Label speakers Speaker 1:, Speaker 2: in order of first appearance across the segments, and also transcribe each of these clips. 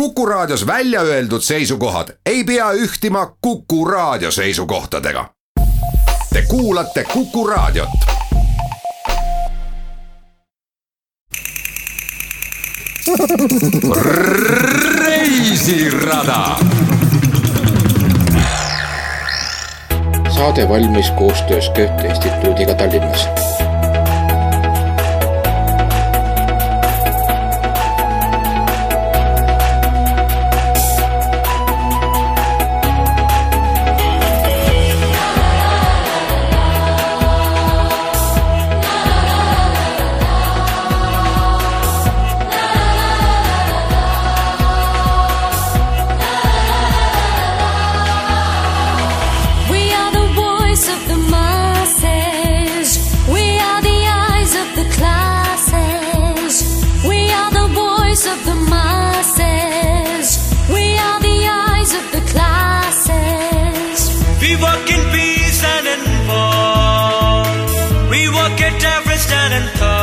Speaker 1: Kuku Raadios välja öeldud seisukohad ei pea ühtima Kuku Raadio seisukohtadega. Te kuulate Kuku Raadiot. reisirada.
Speaker 2: saade valmis koostöös Goethe instituudiga Tallinnas
Speaker 3: difference than I.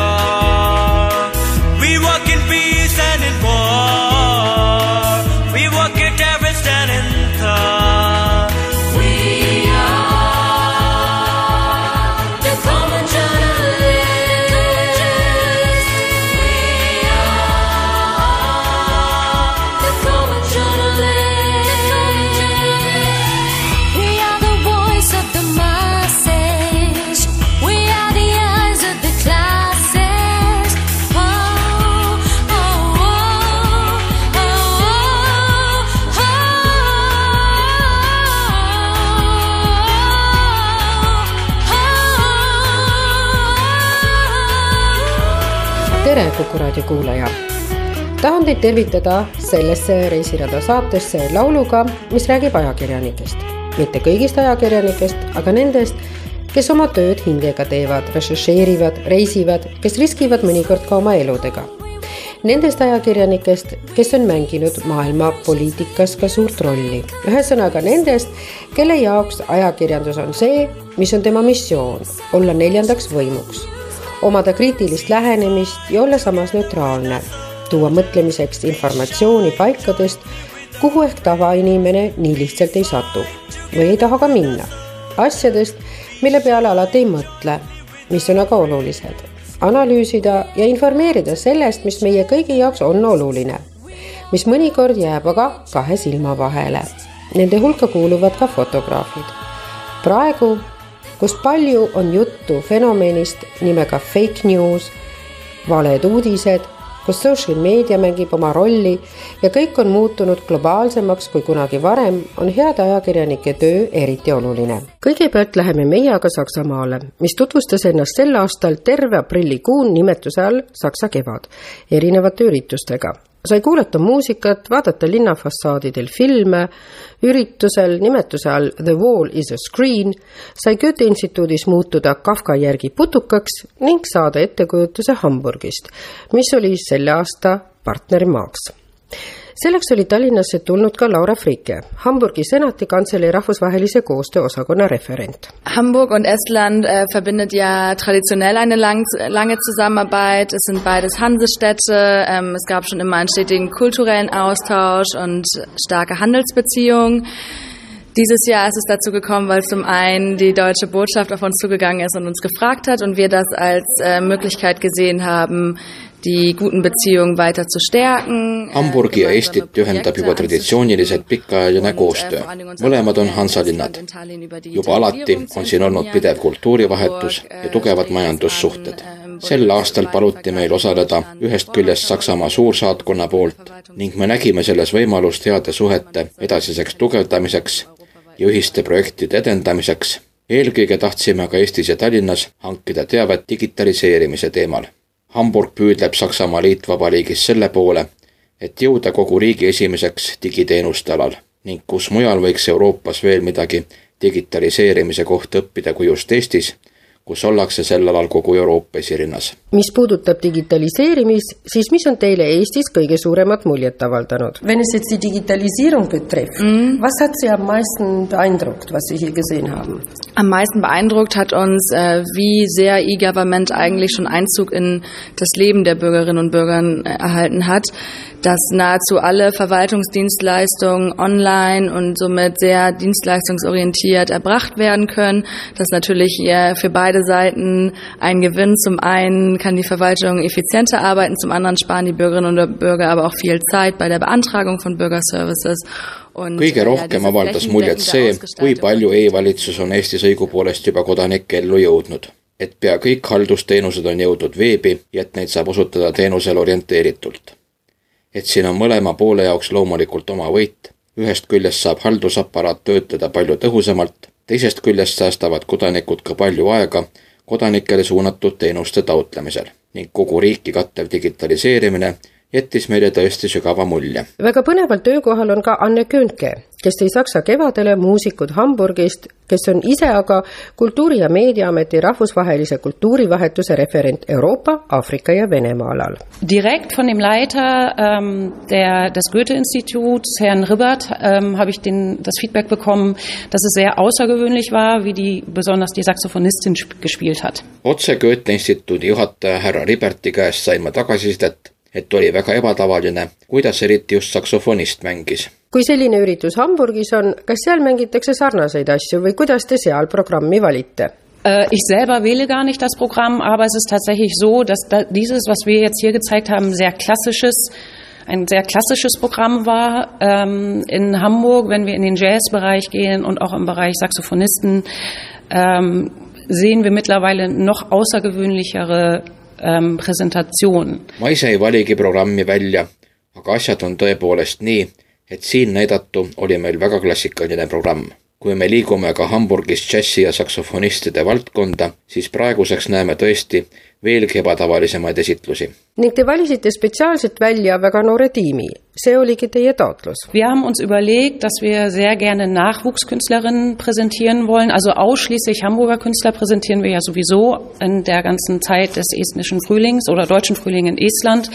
Speaker 4: tere, Kuku raadio kuulaja! tahan teid tervitada sellesse Reisirada saatesse lauluga, mis räägib ajakirjanikest. mitte kõigist ajakirjanikest, aga nendest, kes oma tööd hingega teevad, režisseerivad, reisivad, kes riskivad mõnikord ka oma eludega. Nendest ajakirjanikest, kes on mänginud maailma poliitikas ka suurt rolli. ühesõnaga nendest, kelle jaoks ajakirjandus on see, mis on tema missioon, olla neljandaks võimuks omada kriitilist lähenemist ja olla samas neutraalne, tuua mõtlemiseks informatsiooni paikadest, kuhu ehk tavainimene nii lihtsalt ei satu või ei taha ka minna. asjadest, mille peale alati ei mõtle, mis on aga olulised. analüüsida ja informeerida sellest, mis meie kõigi jaoks on oluline, mis mõnikord jääb aga kahe silma vahele. Nende hulka kuuluvad ka fotograafid. praegu kus palju on juttu fenomenist nimega fake news, valed uudised, kus social meedia mängib oma rolli ja kõik on muutunud globaalsemaks kui kunagi varem, on heade ajakirjanike töö eriti oluline. kõigepealt läheme meie aga Saksamaale, mis tutvustas ennast sel aastal terve aprillikuu nimetuse all Saksa kevad erinevate üritustega sai kuulata muusikat, vaadata linnafassaadidel filme, üritusel nimetuse all The Wall is a Screen sai Goethe instituudis muutuda Kafka järgi putukaks ning saada ettekujutuse Hamburgist, mis oli selle aasta partnerimaaks selleks oli Tallinnasse tulnud ka Laura Fricke, Hamburgi senati kantselei rahvusvahelise koostöö osakonna referent.
Speaker 5: Hamburg und Estland äh, verbindet ja traditionell eine lang, lange Zusammenarbeit. Es sind beides Hansestädte. Ähm, es gab schon immer einen stetigen kulturellen Austausch und starke Handelsbeziehungen. Dieses Jahr ist es dazu gekommen, weil zum einen die deutsche Botschaft auf uns zugegangen ist und uns gefragt hat und wir das als äh, Möglichkeit gesehen haben, die guten Beziehungen weiter zu stärken.
Speaker 2: Hamburgi ja Eestit ühendab juba traditsiooniliselt pikaajaline koostöö. mõlemad on hansalinnad. juba alati on siin olnud pidev kultuurivahetus ja tugevad majandussuhted. sel aastal paluti meil osaleda ühest küljest Saksamaa suursaatkonna poolt ning me nägime selles võimalust heade suhete edasiseks tugevdamiseks ja ühiste projektide edendamiseks. eelkõige tahtsime aga Eestis ja Tallinnas hankida teavet digitaliseerimise teemal Hamburg püüdleb Saksamaa Liitvabariigis selle poole, et jõuda kogu riigi esimeseks digiteenuste alal ning kus mujal võiks Euroopas veel midagi digitaliseerimise kohta õppida kui just Eestis, kus ollakse sel alal kogu Euroopa esirinnas.
Speaker 4: mis puudutab digitaliseerimist, siis mis on teile Eestis kõige suuremat muljet avaldanud?
Speaker 6: Wenn es jetzt die Digitalisierung betrifft, was hat Sie am meisten beeindruckt, was Sie hier gesehen haben?
Speaker 5: Am meisten beeindruckt hat uns, äh, wie sehr E-Government eigentlich schon Einzug in das Leben der Bürgerinnen und Bürger äh, erhalten hat, dass nahezu alle Verwaltungsdienstleistungen online und somit sehr dienstleistungsorientiert erbracht werden können. Das ist natürlich für beide Seiten ein Gewinn. Zum einen kann die Verwaltung effizienter arbeiten, zum anderen sparen die Bürgerinnen und Bürger aber auch viel Zeit bei der Beantragung von Bürgerservices
Speaker 2: kõige rohkem avaldas muljet see, kui palju e-valitsus on Eestis õigupoolest juba kodanike ellu jõudnud. et pea kõik haldusteenused on jõudnud veebi ja et neid saab osutada teenusele orienteeritult. et siin on mõlema poole jaoks loomulikult oma võit, ühest küljest saab haldusaparaat töötada palju tõhusamalt, teisest küljest säästavad kodanikud ka palju aega kodanikele suunatud teenuste taotlemisel ning kogu riiki kattev digitaliseerimine jättis meile tõesti sügava mulje.
Speaker 4: väga põneval töökohal on ka Anne Küünke, kes tõi Saksa kevadele muusikud Hamburgist, kes on ise aga Kultuuri- ja Meediaameti rahvusvahelise kultuurivahetuse referent Euroopa, Aafrika ja Venemaa alal.
Speaker 6: Direkt von dem Leiter ähm, der, des Goethe-Instituts, Herrn Ribbert, ähm, habe ich den, das Feedback bekommen, dass es sehr außergewöhnlich war, wie die, besonders die Saxophonistin gespielt hat.
Speaker 2: otse Goethe-instituudi juhataja härra Riberti käest sain ma tagasisidet et oli väga ebatavaline, kuidas eriti just saksofonist mängis.
Speaker 4: kui selline üritus Hamburgis on, kas seal mängitakse sarnaseid asju või kuidas te seal programmi valite?
Speaker 6: Äh, ich selber wähle gar nicht das Programm, aber es ist tatsächlich so, dass dieses, was wir jetzt hier gezeigt haben, sehr klassisches, ein sehr klassisches Programm war. Ähm, in Hamburg, wenn wir in den Jazzbereich gehen und auch im Bereich Saxophonisten, ähm, sehen wir mittlerweile noch außergewöhnlichere ähm, presentatsioon.
Speaker 2: ma ise ei valigi programmi välja, aga asjad on tõepoolest nii, et siin näidatu oli meil väga klassikaline programm. Kui me liigume ka Hamburgis džässi ja saksofonistide valdkonda, siis praeguseks näeme tõesti veelgi ebatavalisemaid esitlusi.
Speaker 4: ning te valisite spetsiaalselt välja väga noore tiimi. see oligi teie taotlus.
Speaker 6: Wir haben uns überlegt, dass wir sehr gerne Nachwuchskünstlerinnen präsentieren wollen. Also ausschließlich Hamburger Künstler präsentieren wir ja sowieso in der ganzen Zeit des estnischen Frühlings oder deutschen Frühling in Estland.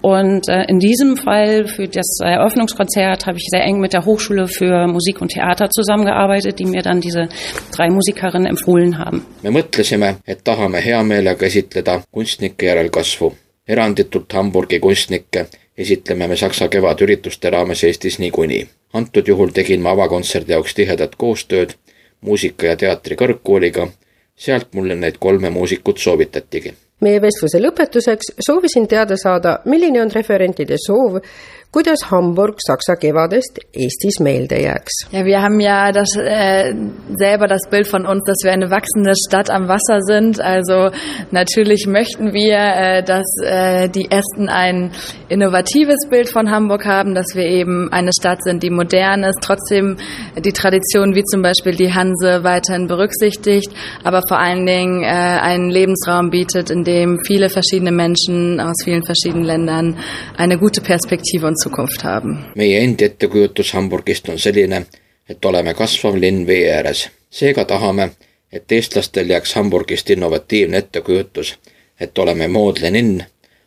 Speaker 6: Und äh, in diesem Fall für das Eröffnungskonzert habe ich sehr eng mit der Hochschule für Musik und Theater zusammengearbeitet, die mir dann diese drei Musikerinnen empfohlen haben.
Speaker 2: me mõtlesime, et tahame hea meelega esitleda kunstnike järelkasvu. eranditult Hamburgi kunstnikke esitleme me Saksa kevadürituste raames Eestis niikuinii. antud juhul tegin ma avakontserdi jaoks tihedat koostööd muusika- ja teatrikõrgkooliga, sealt mulle neid kolme muusikut soovitatigi
Speaker 4: meie vestluse lõpetuseks soovisin teada saada, milline on referentide soov kuidas Hamburg Saksa kevadest Eestis meelde jääks.
Speaker 5: Ja, wir haben ja das, äh, selber das Bild von uns, dass wir eine wachsende Stadt am Wasser sind. Also natürlich möchten wir, äh, dass äh, die Esten ein innovatives Bild von Hamburg haben, dass wir eben eine Stadt sind, die modern ist, trotzdem die Tradition wie zum Beispiel die Hanse weiterhin berücksichtigt, aber vor allen Dingen äh, einen Lebensraum bietet, in dem viele verschiedene Menschen aus vielen verschiedenen Ländern eine gute Perspektive und Zukunft haben.
Speaker 2: meie endi ettekujutus Hamburgist on selline, et oleme kasvav linn vee ääres. seega tahame, et eestlastel jääks Hamburgist innovatiivne ettekujutus, et oleme moodne linn,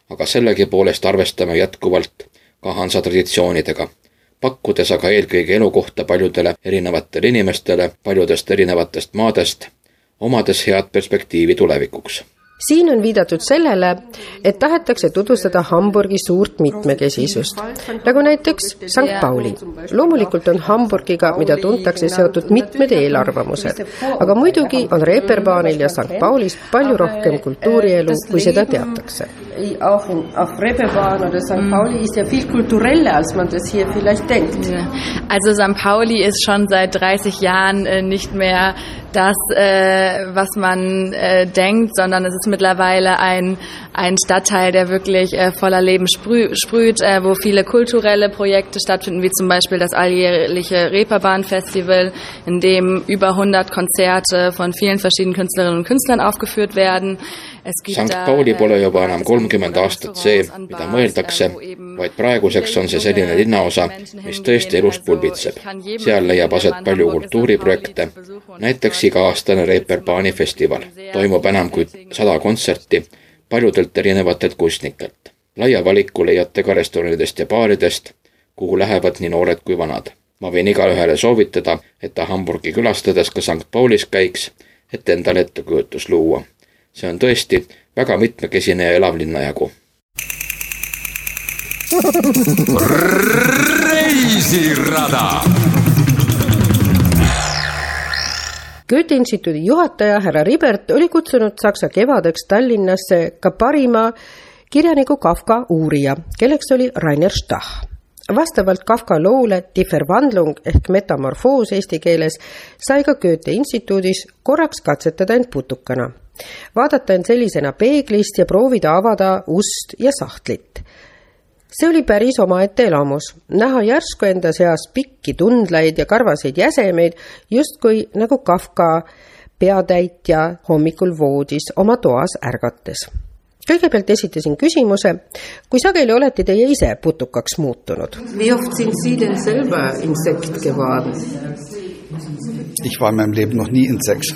Speaker 2: aga sellegipoolest arvestame jätkuvalt ka Hansa traditsioonidega, pakkudes aga eelkõige elukohta paljudele erinevatele inimestele paljudest erinevatest maadest, omades head perspektiivi tulevikuks
Speaker 4: siin on viidatud sellele, et tahetakse tutvustada Hamburgi suurt mitmekesisust, nagu näiteks St Pauli. loomulikult on Hamburgiga, mida tuntakse, seotud mitmed eelarvamused, aga muidugi on Reeperbaanil ja St Paulis palju rohkem kultuurielu, kui seda teatakse.
Speaker 7: Auch in, auf Reeperbahn oder St. Pauli ist ja viel kultureller, als man das hier vielleicht denkt.
Speaker 5: Also St. Pauli ist schon seit 30 Jahren äh, nicht mehr das, äh, was man äh, denkt, sondern es ist mittlerweile ein, ein Stadtteil, der wirklich äh, voller Leben sprüh, sprüht, äh, wo viele kulturelle Projekte stattfinden, wie zum Beispiel das alljährliche Reeperbahn-Festival, in dem über 100 Konzerte von vielen verschiedenen Künstlerinnen und Künstlern aufgeführt werden.
Speaker 2: St Pauli pole juba enam kolmkümmend aastat see, mida mõeldakse, vaid praeguseks on see selline linnaosa, mis tõesti elust pulbitseb. seal leiab aset palju kultuuriprojekte, näiteks iga-aastane Reeperbahni festival. toimub enam kui sada kontserti paljudelt erinevatelt kunstnikelt. laia valiku leiate ka restoranidest ja baaridest, kuhu lähevad nii noored kui vanad. ma võin igaühele soovitada, et ta Hamburgi külastades ka St Paulis käiks, et endale ettekujutus luua. See on tõesti väga mitmekesine ja elav linnajagu.
Speaker 1: reisirada
Speaker 4: Goethe instituudi juhataja härra Ribert oli kutsunud Saksa kevadeks Tallinnasse ka parima kirjaniku Kafka uurija, kelleks oli Rainer Stach. vastavalt Kafka loole Die Verwandlung ehk metamorfoos eesti keeles sai ka Goethe instituudis korraks katsetada end putukana, vaadata end sellisena peeglist ja proovida avada ust ja sahtlit see oli päris omaette elamus, näha järsku enda seas pikki tundlaid ja karvaseid jäsemeid, justkui nagu Kafka peatäitja hommikul voodis oma toas ärgates. kõigepealt esitasin küsimuse, kui sageli olete teie ise putukaks muutunud?
Speaker 8: Ich war in meinem Leben noch nie Insekt.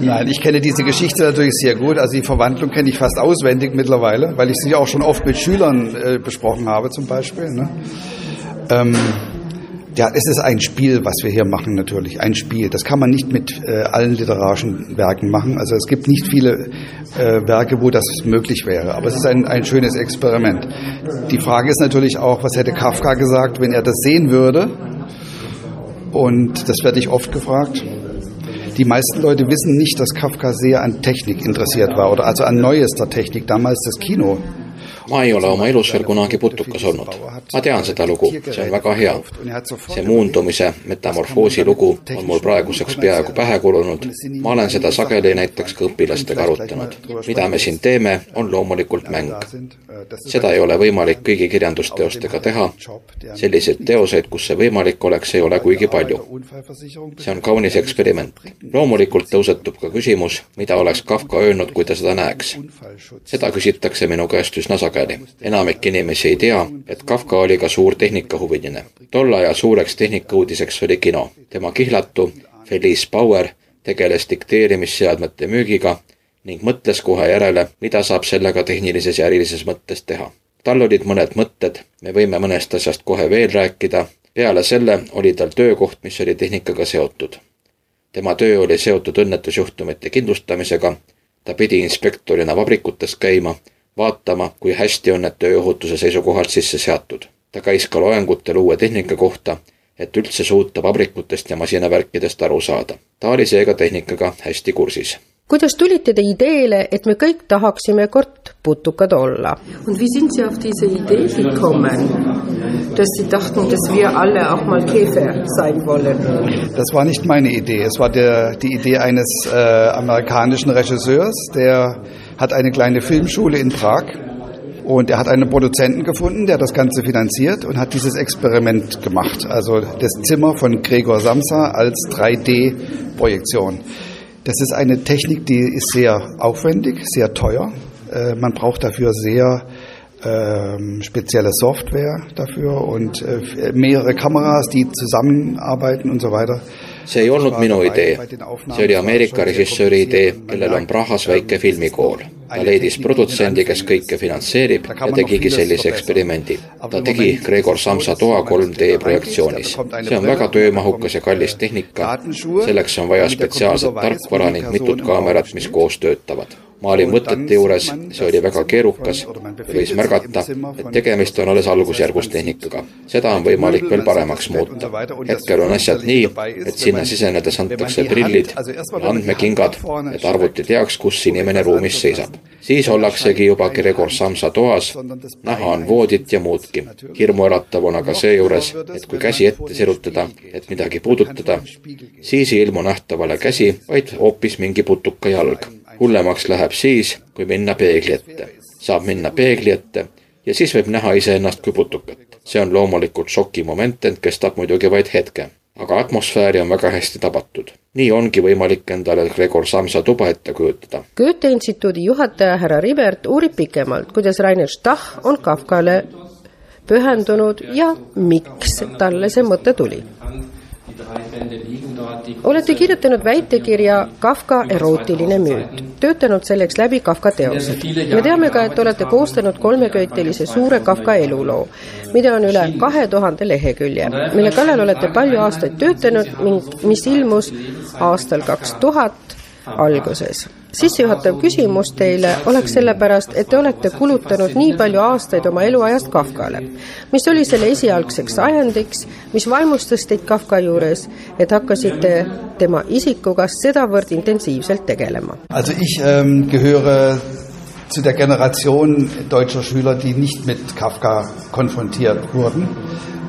Speaker 8: Nein, ich kenne diese Geschichte natürlich sehr gut. Also die Verwandlung kenne ich fast auswendig mittlerweile, weil ich sie auch schon oft mit Schülern äh, besprochen habe zum Beispiel. Ne? Ähm, ja, es ist ein Spiel, was wir hier machen natürlich, ein Spiel. Das kann man nicht mit äh, allen literarischen Werken machen. Also es gibt nicht viele äh, Werke, wo das möglich wäre. Aber es ist ein, ein schönes Experiment. Die Frage ist natürlich auch, was hätte Kafka gesagt, wenn er das sehen würde? Und das werde ich oft gefragt. Die meisten Leute wissen nicht, dass Kafka sehr an Technik interessiert war oder also an neuester Technik, damals das Kino.
Speaker 2: Ma ei ole oma elus veel kunagi putukas olnud. ma tean seda lugu, see on väga hea. see muundumise metamorfoosi lugu on mul praeguseks peaaegu pähe kulunud. ma olen seda sageli näiteks ka õpilastega arutanud. mida me siin teeme, on loomulikult mäng. seda ei ole võimalik kõigi kirjandusteostega teha. selliseid teoseid, kus see võimalik oleks, ei ole kuigi palju. see on kaunis eksperiment. loomulikult tõusetub ka küsimus, mida oleks Kafka öelnud, kui ta seda näeks. seda küsitakse minu käest üsna sageli sageli. enamik inimesi ei tea, et Kafka oli ka suur tehnikahuviline. tolle aja suureks tehnikauudiseks oli kino. tema kihlatu Felice Bauer tegeles dikteerimisseadmete müügiga ning mõtles kohe järele, mida saab sellega tehnilises ja ärilises mõttes teha. tal olid mõned mõtted, me võime mõnest asjast kohe veel rääkida, peale selle oli tal töökoht, mis oli tehnikaga seotud. tema töö oli seotud õnnetusjuhtumite kindlustamisega, ta pidi inspektorina vabrikutes käima vaatama, kui hästi on need tööohutuse seisukohalt sisse seatud. ta käis ka loengutel uue tehnika kohta, et üldse suuta vabrikutest ja masinavärkidest aru saada. ta oli seega tehnikaga hästi kursis
Speaker 4: kuidas tulite te ideele, et me kõik tahaksime kord putukad olla?
Speaker 7: Und wie sind Sie auf diese Idee gekommen, dass Sie dachten, dass wir alle auch mal Käfer sein wollen?
Speaker 8: Das war nicht meine Idee. Es war der, die Idee eines äh, amerikanischen Regisseurs, der hat eine kleine Filmschule in Prag und er hat einen Produzenten gefunden, der das Ganze finanziert und hat dieses Experiment gemacht. Also das Zimmer von Gregor Samsa als 3D-Projektion. Das ist eine Technik, die ist sehr aufwendig, sehr teuer. Äh, man braucht dafür sehr ähm, spezielle Software dafür und äh, mehrere Kameras, die zusammenarbeiten und so weiter.
Speaker 2: See ei olnud minu idee, see oli Ameerika režissööri idee, kellel on Prahas väike filmikool. ta leidis produtsendi, kes kõike finantseerib ja tegigi sellise eksperimendi. ta tegi Gregor Samsa toa 3D projektsioonis. see on väga töömahukas ja kallis tehnika, selleks on vaja spetsiaalset tarkvara ning mitut kaamerat, mis koos töötavad ma olin mõtete juures, see oli väga keerukas ja võis märgata, et tegemist on alles algusjärgus tehnikaga. seda on võimalik veel paremaks muuta. hetkel on asjad nii, et sinna sisenedes antakse prillid ja andmekingad, et arvuti teaks, kus inimene ruumis seisab. siis ollaksegi juba Gregor Samsa toas, näha on voodit ja muudki. hirmuäratav on aga seejuures, et kui käsi ette sirutada, et midagi puudutada, siis ei ilmu nähtavale käsi, vaid hoopis mingi putuka jalg hullemaks läheb siis, kui minna peegli ette. saab minna peegli ette ja siis võib näha iseennast kui putukat. see on loomulikult šokimoment, ent kestab muidugi vaid hetke. aga atmosfääri on väga hästi tabatud. nii ongi võimalik endale Gregor Samsa tuba ette kujutada.
Speaker 4: Goethe instituudi juhataja härra Ribert uurib pikemalt, kuidas Rainer Stach on Kafkale pühendunud ja miks talle see mõte tuli. Olete kirjutanud väitekirja Kafka erootiline müüt, töötanud selleks läbi Kafka teosed. me teame ka, et olete koostanud kolmeköitelise suure Kafka eluloo, mida on üle kahe tuhande lehekülje, mille kallal olete palju aastaid töötanud ning mis ilmus aastal kaks tuhat alguses sissejuhatav küsimus teile oleks sellepärast, et te olete kulutanud nii palju aastaid oma eluajast Kafkale. mis oli selle esialgseks ajendiks, mis vaimustas teid Kafka juures, et hakkasite tema isikuga sedavõrd intensiivselt tegelema?
Speaker 8: Also ich ähm, gehöre zu der Generation deutscher Schüler, die nicht mit Kafka konfrontiert wurden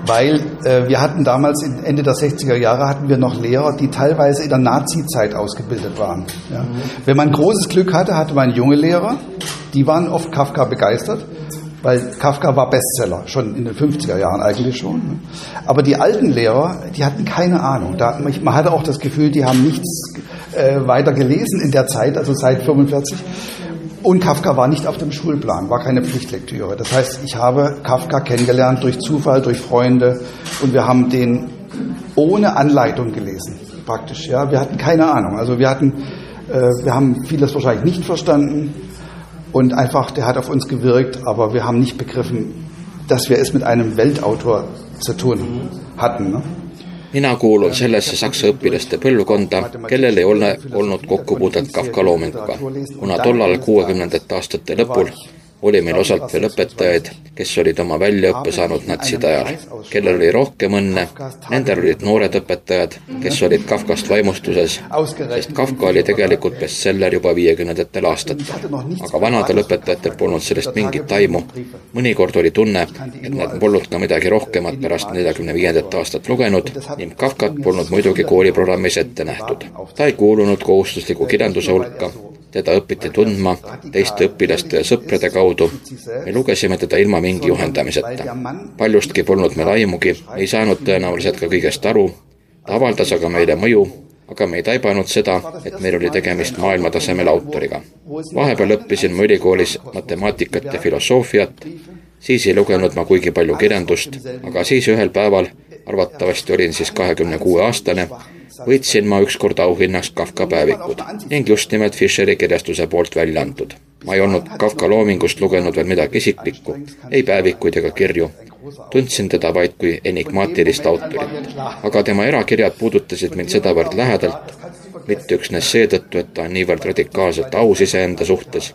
Speaker 8: weil äh, wir hatten damals Ende der 60er Jahre hatten wir noch Lehrer, die teilweise in der Nazi-Zeit ausgebildet waren. Ja. Mhm. Wenn man großes Glück hatte, hatte man junge Lehrer, die waren oft Kafka begeistert, weil Kafka war Bestseller, schon in den 50er Jahren eigentlich schon. Ne. Aber die alten Lehrer, die hatten keine Ahnung. Da, man hatte auch das Gefühl, die haben nichts äh, weiter gelesen in der Zeit, also seit 45. Und Kafka war nicht auf dem Schulplan, war keine Pflichtlektüre. Das heißt, ich habe Kafka kennengelernt durch Zufall, durch Freunde und wir haben den ohne Anleitung gelesen, praktisch. Ja, wir hatten keine Ahnung. Also wir hatten, äh, wir haben vieles wahrscheinlich nicht verstanden und einfach, der hat auf uns gewirkt, aber wir haben nicht begriffen, dass wir es mit einem Weltautor zu tun hatten. Ne?
Speaker 2: Mina kuulun sellesse saksa õpilaste põlvkonda, kellel ei ole olnud kokkupuudet Kafka loominguga, kuna tollal kuuekümnendate aastate lõpul oli meil osalt veel õpetajaid, kes olid oma väljaõppe saanud natside ajal. kellel oli rohkem õnne, nendel olid noored õpetajad, kes olid Kafkast vaimustuses, sest Kafka oli tegelikult bestseller juba viiekümnendatel aastatel. aga vanadel õpetajatel polnud sellest mingit aimu. mõnikord oli tunne, et nad polnud ka midagi rohkemat pärast neljakümne viiendat aastat lugenud ning Kafkat polnud muidugi kooliprogrammis ette nähtud. ta ei kuulunud kohustusliku kirjanduse hulka teda õpiti tundma teiste õpilaste ja sõprade kaudu. me lugesime teda ilma mingi juhendamiseta. paljustki polnud meil aimugi, ei saanud tõenäoliselt ka kõigest aru, ta avaldas aga meile mõju, aga me ei taibanud seda, et meil oli tegemist maailmatasemel autoriga. vahepeal õppisin ma ülikoolis matemaatikat ja filosoofiat, siis ei lugenud ma kuigi palju kirjandust, aga siis ühel päeval, arvatavasti olin siis kahekümne kuue aastane, võitsin ma ükskord auhinnaks Kafka päevikud ning just nimelt Fischeri kirjastuse poolt välja antud. ma ei olnud Kafka loomingust lugenud veel midagi isiklikku, ei päevikuid ega kirju. tundsin teda vaid kui enigmaatilist autorit. aga tema erakirjad puudutasid mind sedavõrd lähedalt, mitte üksnes seetõttu, et ta on niivõrd radikaalselt aus iseenda suhtes,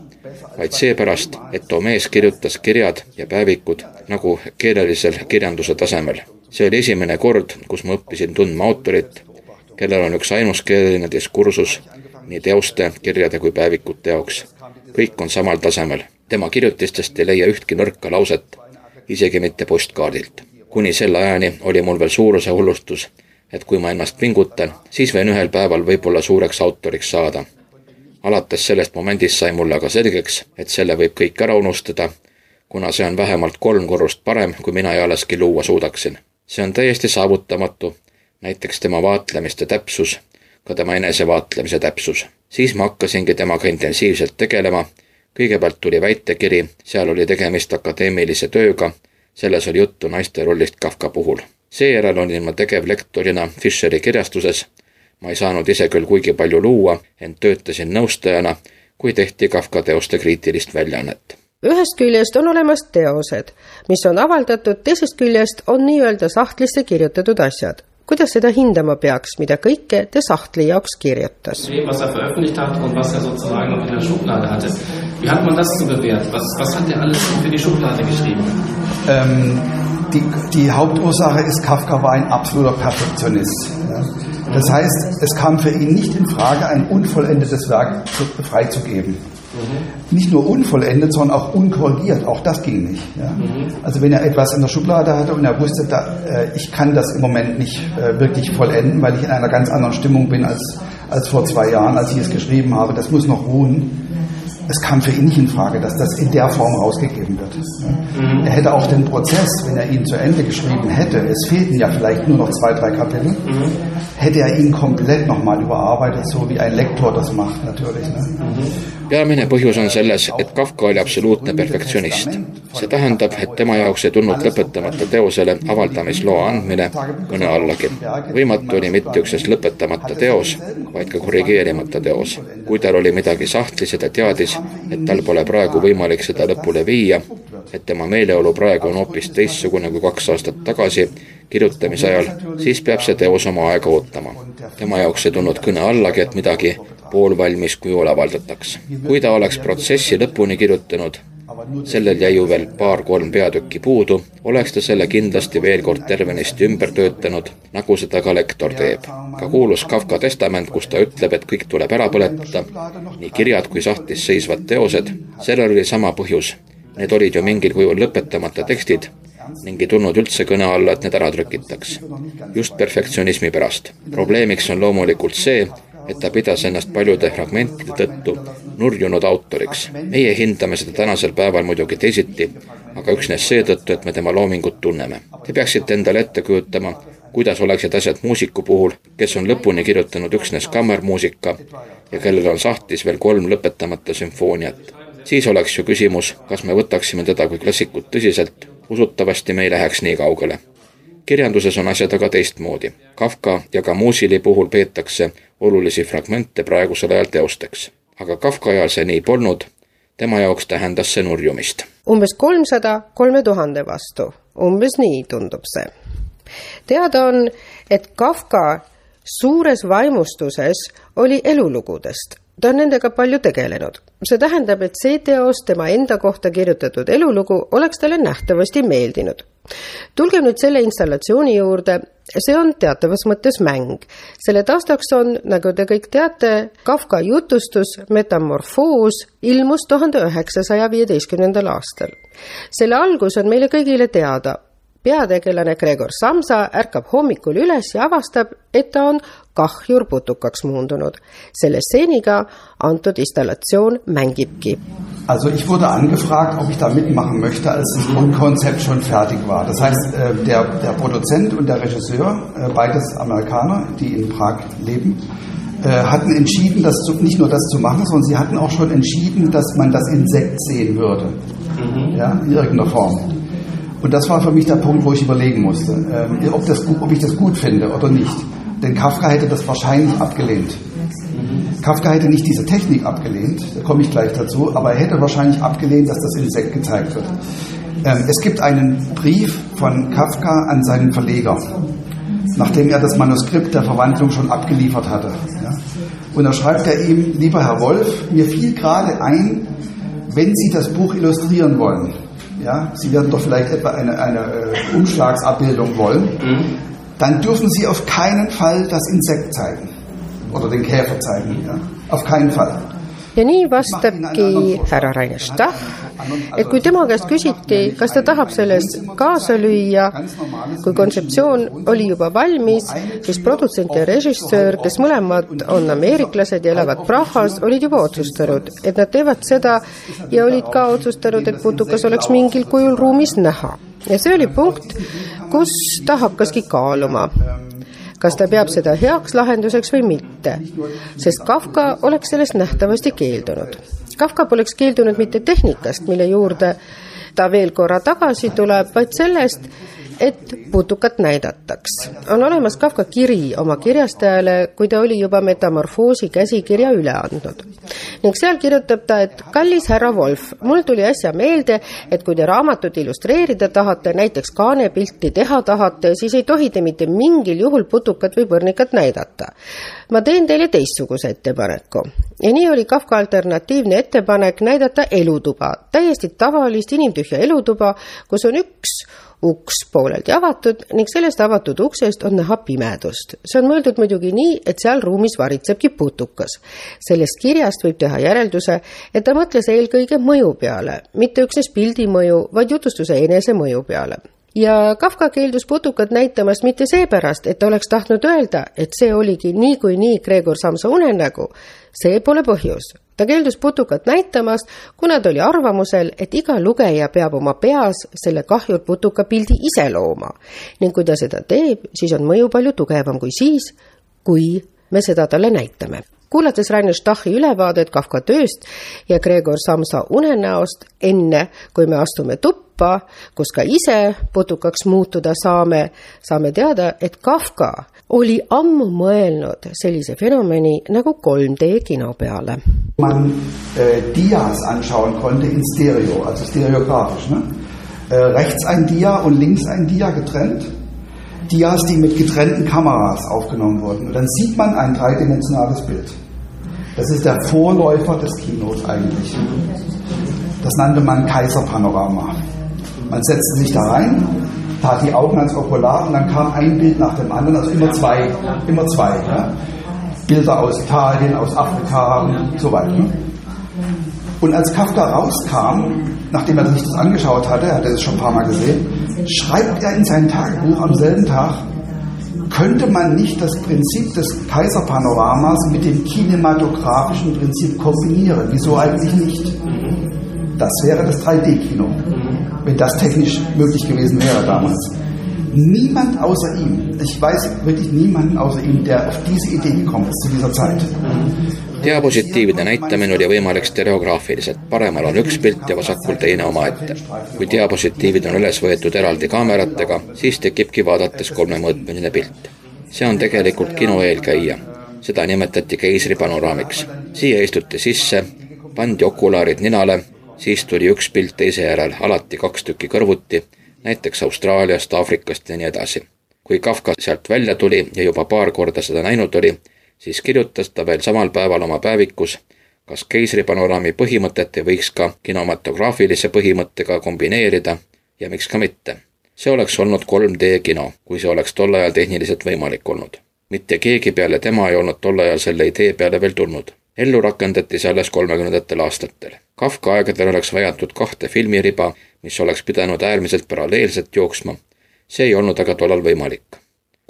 Speaker 2: vaid seepärast, et too mees kirjutas kirjad ja päevikud nagu keelelisel kirjanduse tasemel. see oli esimene kord, kus ma õppisin tundma autorit kellel on üks ainus keeleline diskursus nii teoste, kirjade kui päevikute jaoks. kõik on samal tasemel. tema kirjutistest ei leia ühtki nõrka lauset, isegi mitte postkaardilt. kuni selle ajani oli mul veel suuruse hullustus, et kui ma ennast pingutan, siis võin ühel päeval võib-olla suureks autoriks saada. alates sellest momendist sai mulle aga selgeks, et selle võib kõik ära unustada, kuna see on vähemalt kolm korrust parem, kui mina ealeski luua suudaksin. see on täiesti saavutamatu näiteks tema vaatlemiste täpsus, ka tema enesevaatlemise täpsus. siis ma hakkasingi temaga intensiivselt tegelema, kõigepealt tuli väitekiri, seal oli tegemist akadeemilise tööga, selles oli juttu naiste rollist Kafka puhul. seejärel olin ma tegevlektorina Fischeri kirjastuses, ma ei saanud ise küll kuigi palju luua, ent töötasin nõustajana, kui tehti Kafka teoste kriitilist väljaannet.
Speaker 4: Ühest küljest on olemas teosed, mis on avaldatud, teisest küljest on nii-öelda sahtlisse kirjutatud asjad kuidas seda hindama peaks, mida kõike te sahtli jaoks kirjutas?
Speaker 9: was er veröffentlicht hat und was er sozusagen noch in der Schublade hatte. Wie hat man das zu bewerten? Was, was hat er alles für die Schublade geschrieben?
Speaker 8: Ähm, die, die Hauptursache ist, Kafka war ein absoluter Perfektionist. Ja. Das heißt, es kam für ihn nicht in Frage, ein unvollendetes Werk freizugeben. Mhm. Nicht nur unvollendet, sondern auch unkorrigiert. Auch das ging nicht. Ja? Mhm. Also wenn er etwas in der Schublade hatte und er wusste, da, äh, ich kann das im Moment nicht äh, wirklich vollenden, weil ich in einer ganz anderen Stimmung bin als, als vor zwei Jahren, als ich es geschrieben habe, das muss noch ruhen. Es kam für ihn nicht in Frage, dass das in der Form rausgegeben wird. Mhm. Er hätte auch den Prozess, wenn er ihn zu Ende geschrieben hätte, es fehlten ja vielleicht nur noch zwei, drei Kapitel, mhm. Hätte er ihn komplett nochmal überarbeitet, so wie ein Lektor das macht natürlich. Ne?
Speaker 2: Peamine põhjus on selles, et Kafka oli absoluutne perfektsionist. see tähendab, et tema jaoks ei tulnud lõpetamata teosele avaldamisloa andmine kõne allagi. võimatu oli mitte üksnes lõpetamata teos, vaid ka korrigeerimata teos. kui tal oli midagi sahtlis ja ta teadis, et tal pole praegu võimalik seda lõpule viia, et tema meeleolu praegu on hoopis teistsugune kui kaks aastat tagasi, kirjutamise ajal, siis peab see teos oma aega ootama. tema jaoks ei tulnud kõne allagi, et midagi poolvalmis kujul avaldataks. kui ta oleks protsessi lõpuni kirjutanud, sellel jäi ju veel paar-kolm peatükki puudu, oleks ta selle kindlasti veel kord tervenisti ümber töötanud, nagu seda ka lektor teeb. ka kuulus Kafka testament, kus ta ütleb, et kõik tuleb ära põletada, nii kirjad kui sahtlis seisvad teosed, sellel oli sama põhjus. Need olid ju mingil kujul lõpetamata tekstid ning ei tulnud üldse kõne alla, et need ära trükitaks. just perfektsionismi pärast. probleemiks on loomulikult see, et ta pidas ennast paljude fragmentide tõttu nurjunud autoriks. meie hindame seda tänasel päeval muidugi teisiti, aga üksnes seetõttu, et me tema loomingut tunneme. Te peaksite endale ette kujutama, kuidas oleksid asjad muusiku puhul, kes on lõpuni kirjutanud üksnes kammermuusika ja kellel on sahtlis veel kolm lõpetamata sümfooniat. Siis oleks ju küsimus, kas me võtaksime teda kui klassikut tõsiselt, usutavasti me ei läheks nii kaugele kirjanduses on asjad aga teistmoodi. Kafka ja ka Muusili puhul peetakse olulisi fragmente praegusel ajal teosteks. aga Kafka ajal see nii polnud, tema jaoks tähendas see nurjumist.
Speaker 4: umbes kolmsada kolme tuhande vastu, umbes nii tundub see. teada on, et Kafka suures vaimustuses oli elulugudest, ta on nendega palju tegelenud. see tähendab, et see teos, tema enda kohta kirjutatud elulugu, oleks talle nähtavasti meeldinud tulgem nüüd selle installatsiooni juurde, see on teatavas mõttes mäng. selle taustaks on, nagu te kõik teate, Kafka jutustus Metamorfoos ilmus tuhande üheksasaja viieteistkümnendal aastal. selle algus on meile kõigile teada peategelane Gregor Samsa ärkab hommikul üles ja avastab, et ta on kahjur putukaks muundunud. selle stseeniga antud installatsioon mängibki.
Speaker 8: Also ich wurde angefragt, ob ich da mitmachen möchte, als das Grundkonzept schon fertig war. Das heißt, äh, der, der Produzent und der Regisseur, äh, beides Amerikaner, die in Prag leben, äh, hatten entschieden, das zu, nicht nur das zu machen, sondern sie hatten auch schon entschieden, dass man das Insekt sehen würde. Mhm. Ja, in irgendeiner Form. Und das war für mich der Punkt, wo ich überlegen musste, ähm, ob, das, ob ich das gut finde oder nicht. Denn Kafka hätte das wahrscheinlich abgelehnt. Kafka hätte nicht diese Technik abgelehnt, da komme ich gleich dazu, aber er hätte wahrscheinlich abgelehnt, dass das Insekt gezeigt wird. Ähm, es gibt einen Brief von Kafka an seinen Verleger, nachdem er das Manuskript der Verwandlung schon abgeliefert hatte. Ja? Und da schreibt er ihm, lieber Herr Wolf, mir fiel gerade ein, wenn Sie das Buch illustrieren wollen, ja, Sie werden doch vielleicht etwa eine, eine äh, Umschlagsabbildung wollen, mhm. dann dürfen Sie auf keinen Fall das Insekt zeigen oder den Käfer zeigen. Ja? Auf keinen Fall.
Speaker 4: Ja nii vastabki härra Rainer Stach, et kui tema käest küsiti, kas ta tahab selles kaasa lüüa, kui kontseptsioon oli juba valmis, siis produtsent ja režissöör, kes mõlemad on ameeriklased ja elavad Prahas, olid juba otsustanud, et nad teevad seda ja olid ka otsustanud, et putukas oleks mingil kujul ruumis näha. ja see oli punkt, kus ta hakkaski kaaluma kas ta peab seda heaks lahenduseks või mitte, sest Kafka oleks sellest nähtavasti keeldunud. Kafka poleks keeldunud mitte tehnikast, mille juurde ta veel korra tagasi tuleb, vaid sellest, et putukat näidataks. on olemas Kafka kiri oma kirjastajale, kui ta oli juba metamorfoosi käsikirja üle andnud. ning seal kirjutab ta, et kallis härra Wolf, mul tuli äsja meelde, et kui te raamatut illustreerida tahate, näiteks kaanepilti teha tahate, siis ei tohi te mitte mingil juhul putukat või põrnikat näidata. Ma teen teile teistsuguse ettepaneku. ja nii oli Kafka alternatiivne ettepanek näidata elutuba, täiesti tavalist inimtühja elutuba, kus on üks uks pooleldi avatud ning sellest avatud uksest on näha pimedust. see on mõeldud muidugi nii, et seal ruumis varitsebki putukas. sellest kirjast võib teha järelduse, et ta mõtles eelkõige mõju peale, mitte üksnes pildi mõju, vaid jutustuse enese mõju peale ja Kafka keeldus putukat näitamast mitte seepärast, et oleks tahtnud öelda, et see oligi niikuinii Gregor Samsa unenägu. see pole põhjus. Ta keeldus putukat näitamast, kuna ta oli arvamusel, et iga lugeja peab oma peas selle kahjur putuka pildi ise looma. Ning kui ta seda teeb, siis on mõju palju tugevam kui siis, kui me seda talle näitame kuulates Rainer Stachi ülevaadet Kafka tööst ja Gregor Samsa unenäost, enne kui me astume tuppa, kus ka ise putukaks muutuda saame, saame teada, et Kafka oli ammu mõelnud sellise fenomeni nagu 3D kino peale.
Speaker 8: man äh, Dias anschauen konnte in Stereo, also stereografisch. Ne? Äh, rechts ein Dia und links ein Dia getrennt. Dias, die mit getrennten Kameras aufgenommen wurden. Und dann sieht man ein dreidimensionales Bild. Das ist der Vorläufer des Kinos eigentlich. Das nannte man Kaiserpanorama. Man setzte sich da rein, tat die Augen ans Okular und dann kam ein Bild nach dem anderen, also immer zwei, immer zwei. Ja? Bilder aus Italien, aus Afrika und so weiter. Ne? Und als Kafka rauskam, nachdem er sich das angeschaut hatte, er hatte es schon ein paar Mal gesehen, schreibt er in sein Tagebuch am selben Tag, könnte man nicht das Prinzip des Kaiserpanoramas mit dem kinematografischen Prinzip kombinieren? Wieso eigentlich nicht? Das wäre das 3D-Kino, wenn das technisch möglich gewesen wäre damals. Niemand außer ihm, ich weiß wirklich niemanden außer ihm, der auf diese Idee gekommen ist zu dieser Zeit.
Speaker 2: Diapositiivide näitamine oli võimalik stereograafiliselt, paremal on üks pilt ja vasakul teine omaette. kui diapositiivid on üles võetud eraldi kaameratega, siis tekibki vaadates kolmemõõtmeline pilt. see on tegelikult kino eelkäija. seda nimetati keisripanoraamiks. siia istuti sisse, pandi okulaarid ninale, siis tuli üks pilt teise järel, alati kaks tükki kõrvuti, näiteks Austraaliast, Aafrikast ja nii edasi. kui Kafka sealt välja tuli ja juba paar korda seda näinud oli, siis kirjutas ta veel samal päeval oma päevikus, kas keisripanoraami põhimõtet ei võiks ka kinematograafilise põhimõttega kombineerida ja miks ka mitte. see oleks olnud 3D kino, kui see oleks tol ajal tehniliselt võimalik olnud. mitte keegi peale tema ei olnud tol ajal selle idee peale veel tulnud. ellu rakendati see alles kolmekümnendatel aastatel. Kafka aegadel oleks vajatud kahte filmiriba, mis oleks pidanud äärmiselt paralleelselt jooksma. see ei olnud aga tollal võimalik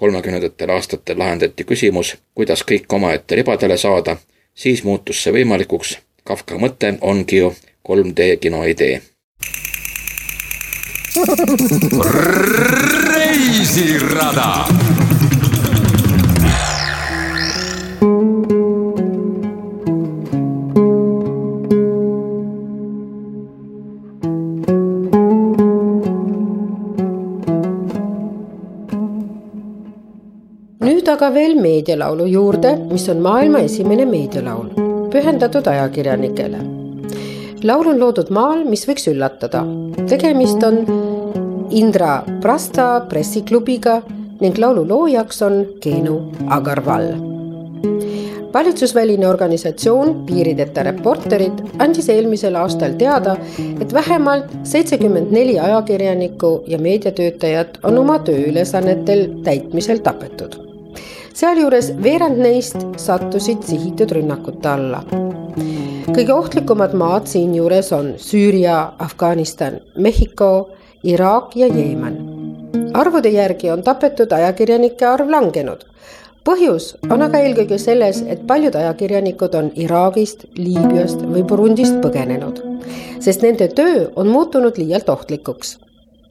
Speaker 2: kolmekümnendatel aastatel lahendati küsimus, kuidas kõik omaette ribadele saada, siis muutus see võimalikuks. Kafka mõte ongi ju 3D kino idee.
Speaker 1: reisirada
Speaker 4: nüüd aga veel meedialaulu juurde, mis on maailma esimene meedialaul, pühendatud ajakirjanikele. laul on loodud maal, mis võiks üllatada. tegemist on Indra Prasta pressiklubiga ning laulu loojaks on Keenu Agarwal valitsusväline organisatsioon Piirideta Reporterid andis eelmisel aastal teada, et vähemalt seitsekümmend neli ajakirjanikku ja meediatöötajat on oma tööülesannetel täitmisel tapetud. Sealjuures veerand neist sattusid sihitud rünnakute alla. kõige ohtlikumad maad siinjuures on Süüria, Afganistan, Mehhiko, Iraak ja Jeemen. arvude järgi on tapetud ajakirjanike arv langenud põhjus on aga eelkõige selles, et paljud ajakirjanikud on Iraagist, Liibüast või Burundist põgenenud, sest nende töö on muutunud liialt ohtlikuks.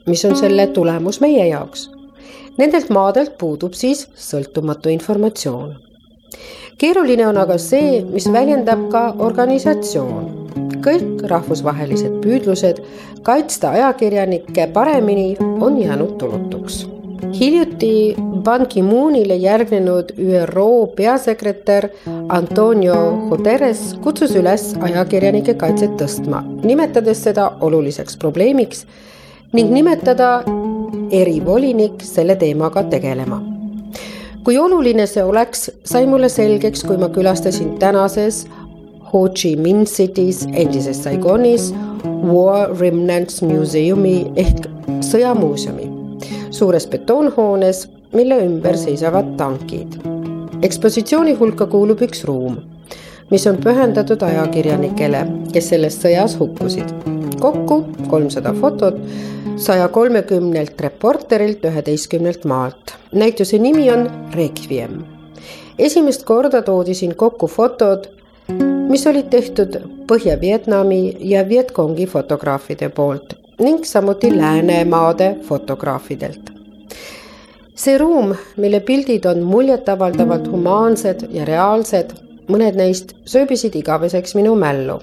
Speaker 4: mis on selle tulemus meie jaoks? Nendelt maadelt puudub siis sõltumatu informatsioon. keeruline on aga see, mis väljendab ka organisatsioon. kõik rahvusvahelised püüdlused kaitsta ajakirjanikke paremini on jäänud tulutuks hiljuti Ban Ki-moonile järgnenud ÜRO peasekretär Antonio Guterres kutsus üles ajakirjanike kaitset tõstma, nimetades seda oluliseks probleemiks ning nimetada erivolinik selle teemaga tegelema. kui oluline see oleks, sai mulle selgeks, kui ma külastasin tänases Ho Chi Minh City's endises Saigonis War Remnants Museumi ehk sõjamuuseumi suures betoonhoones, mille ümber seisavad tankid. ekspositsiooni hulka kuulub üks ruum, mis on pühendatud ajakirjanikele, kes selles sõjas hukkusid. Kokku kolmsada fotot saja kolmekümnelt reporterilt üheteistkümnelt maalt. näituse nimi on Requiem. esimest korda toodi siin kokku fotod mis olid tehtud Põhja-Vietnami ja Vietkongi fotograafide poolt ning samuti Läänemaade fotograafidelt. see ruum, mille pildid on muljetavaldavalt humaansed ja reaalsed, mõned neist sööbisid igaveseks minu mällu.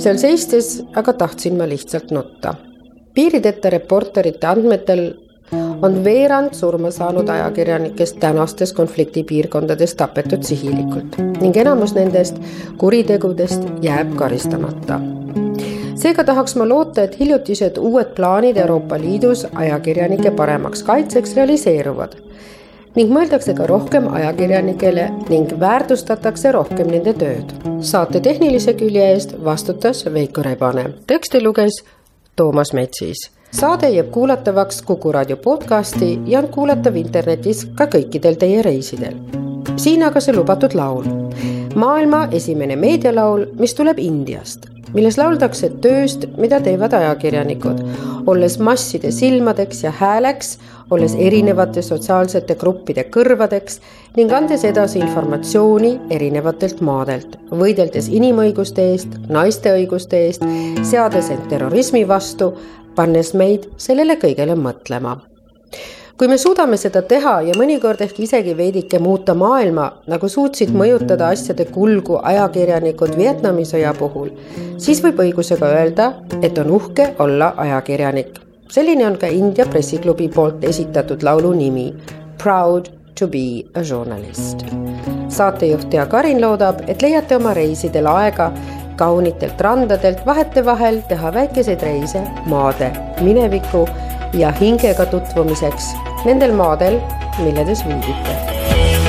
Speaker 4: Seal seistes aga tahtsin ma lihtsalt nutta. piirideta reporterite andmetel on veerand surma saanud ajakirjanikest tänastes konfliktipiirkondades tapetud sihilikult ning enamus nendest kuritegudest jääb karistamata. seega tahaks ma loota, et hiljutised uued plaanid Euroopa Liidus ajakirjanike paremaks kaitseks realiseeruvad ning mõeldakse ka rohkem ajakirjanikele ning väärtustatakse rohkem nende tööd. saate tehnilise külje eest vastutas Veiko Rebane. teksti luges Toomas Metsis saade jääb kuulatavaks Kuku raadio podcasti ja on kuulatav internetis ka kõikidel teie reisidel. siin aga see lubatud laul. maailma esimene meedialaul, mis tuleb Indiast, milles lauldakse tööst, mida teevad ajakirjanikud, olles masside silmadeks ja hääleks, olles erinevate sotsiaalsete gruppide kõrvadeks ning andes edasi informatsiooni erinevatelt maadelt, võideldes inimõiguste eest, naiste õiguste eest, seades end terrorismi vastu, pannes meid sellele kõigele mõtlema. Kui me suudame seda teha ja mõnikord ehk isegi veidike muuta maailma, nagu suutsid mõjutada asjade kulgu ajakirjanikud Vietnami sõja puhul, siis võib õigusega öelda, et on uhke olla ajakirjanik. selline on ka India pressiklubi poolt esitatud laulu nimi Proud to be a journalist. saatejuht Tea Karin loodab, et leiate oma reisidel aega kaunitelt randadelt vahetevahel teha väikeseid reise maade, mineviku ja hingega tutvumiseks nendel maadel, milledes viibite
Speaker 10: We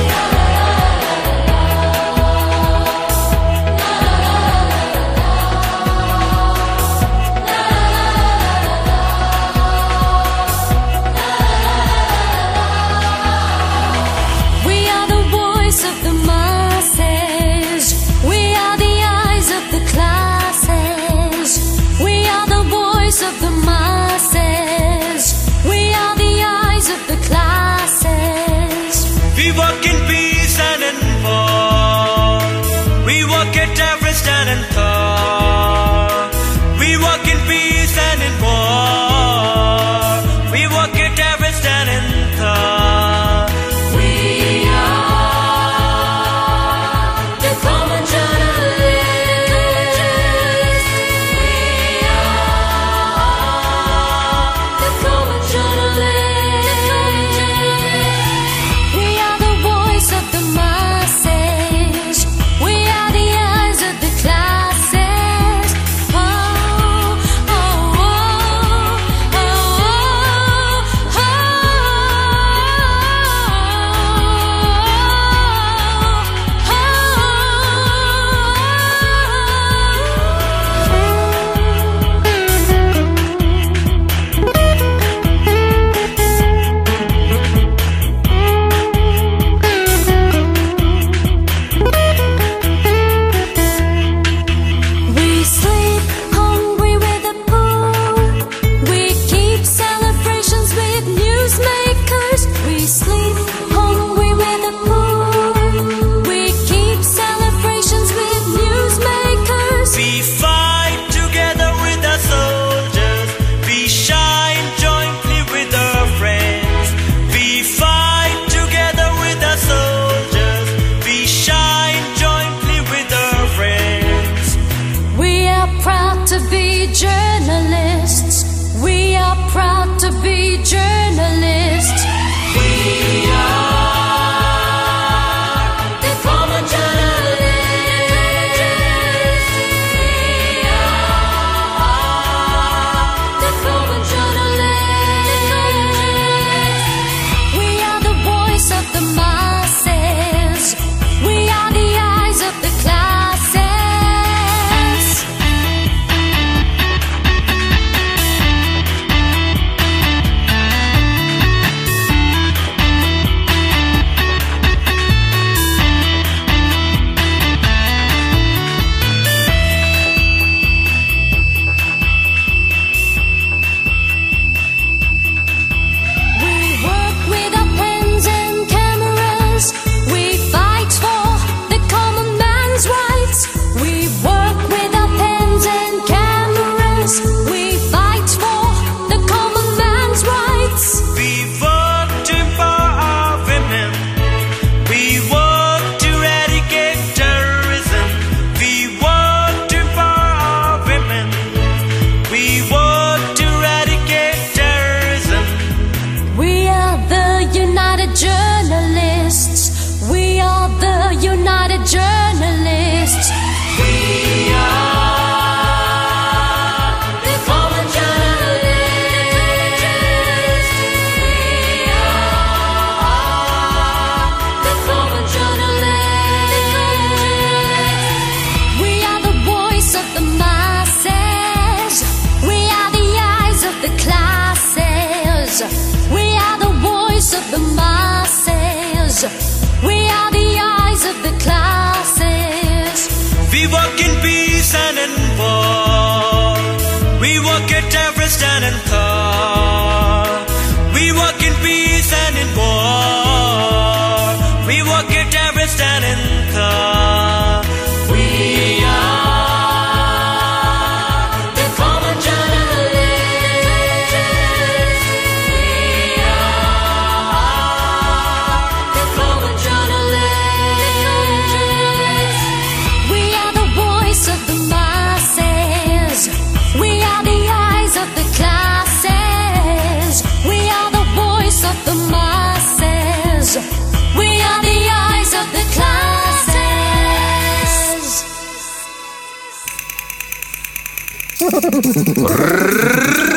Speaker 10: at
Speaker 3: standing tall.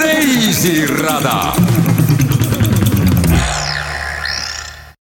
Speaker 1: Reisirada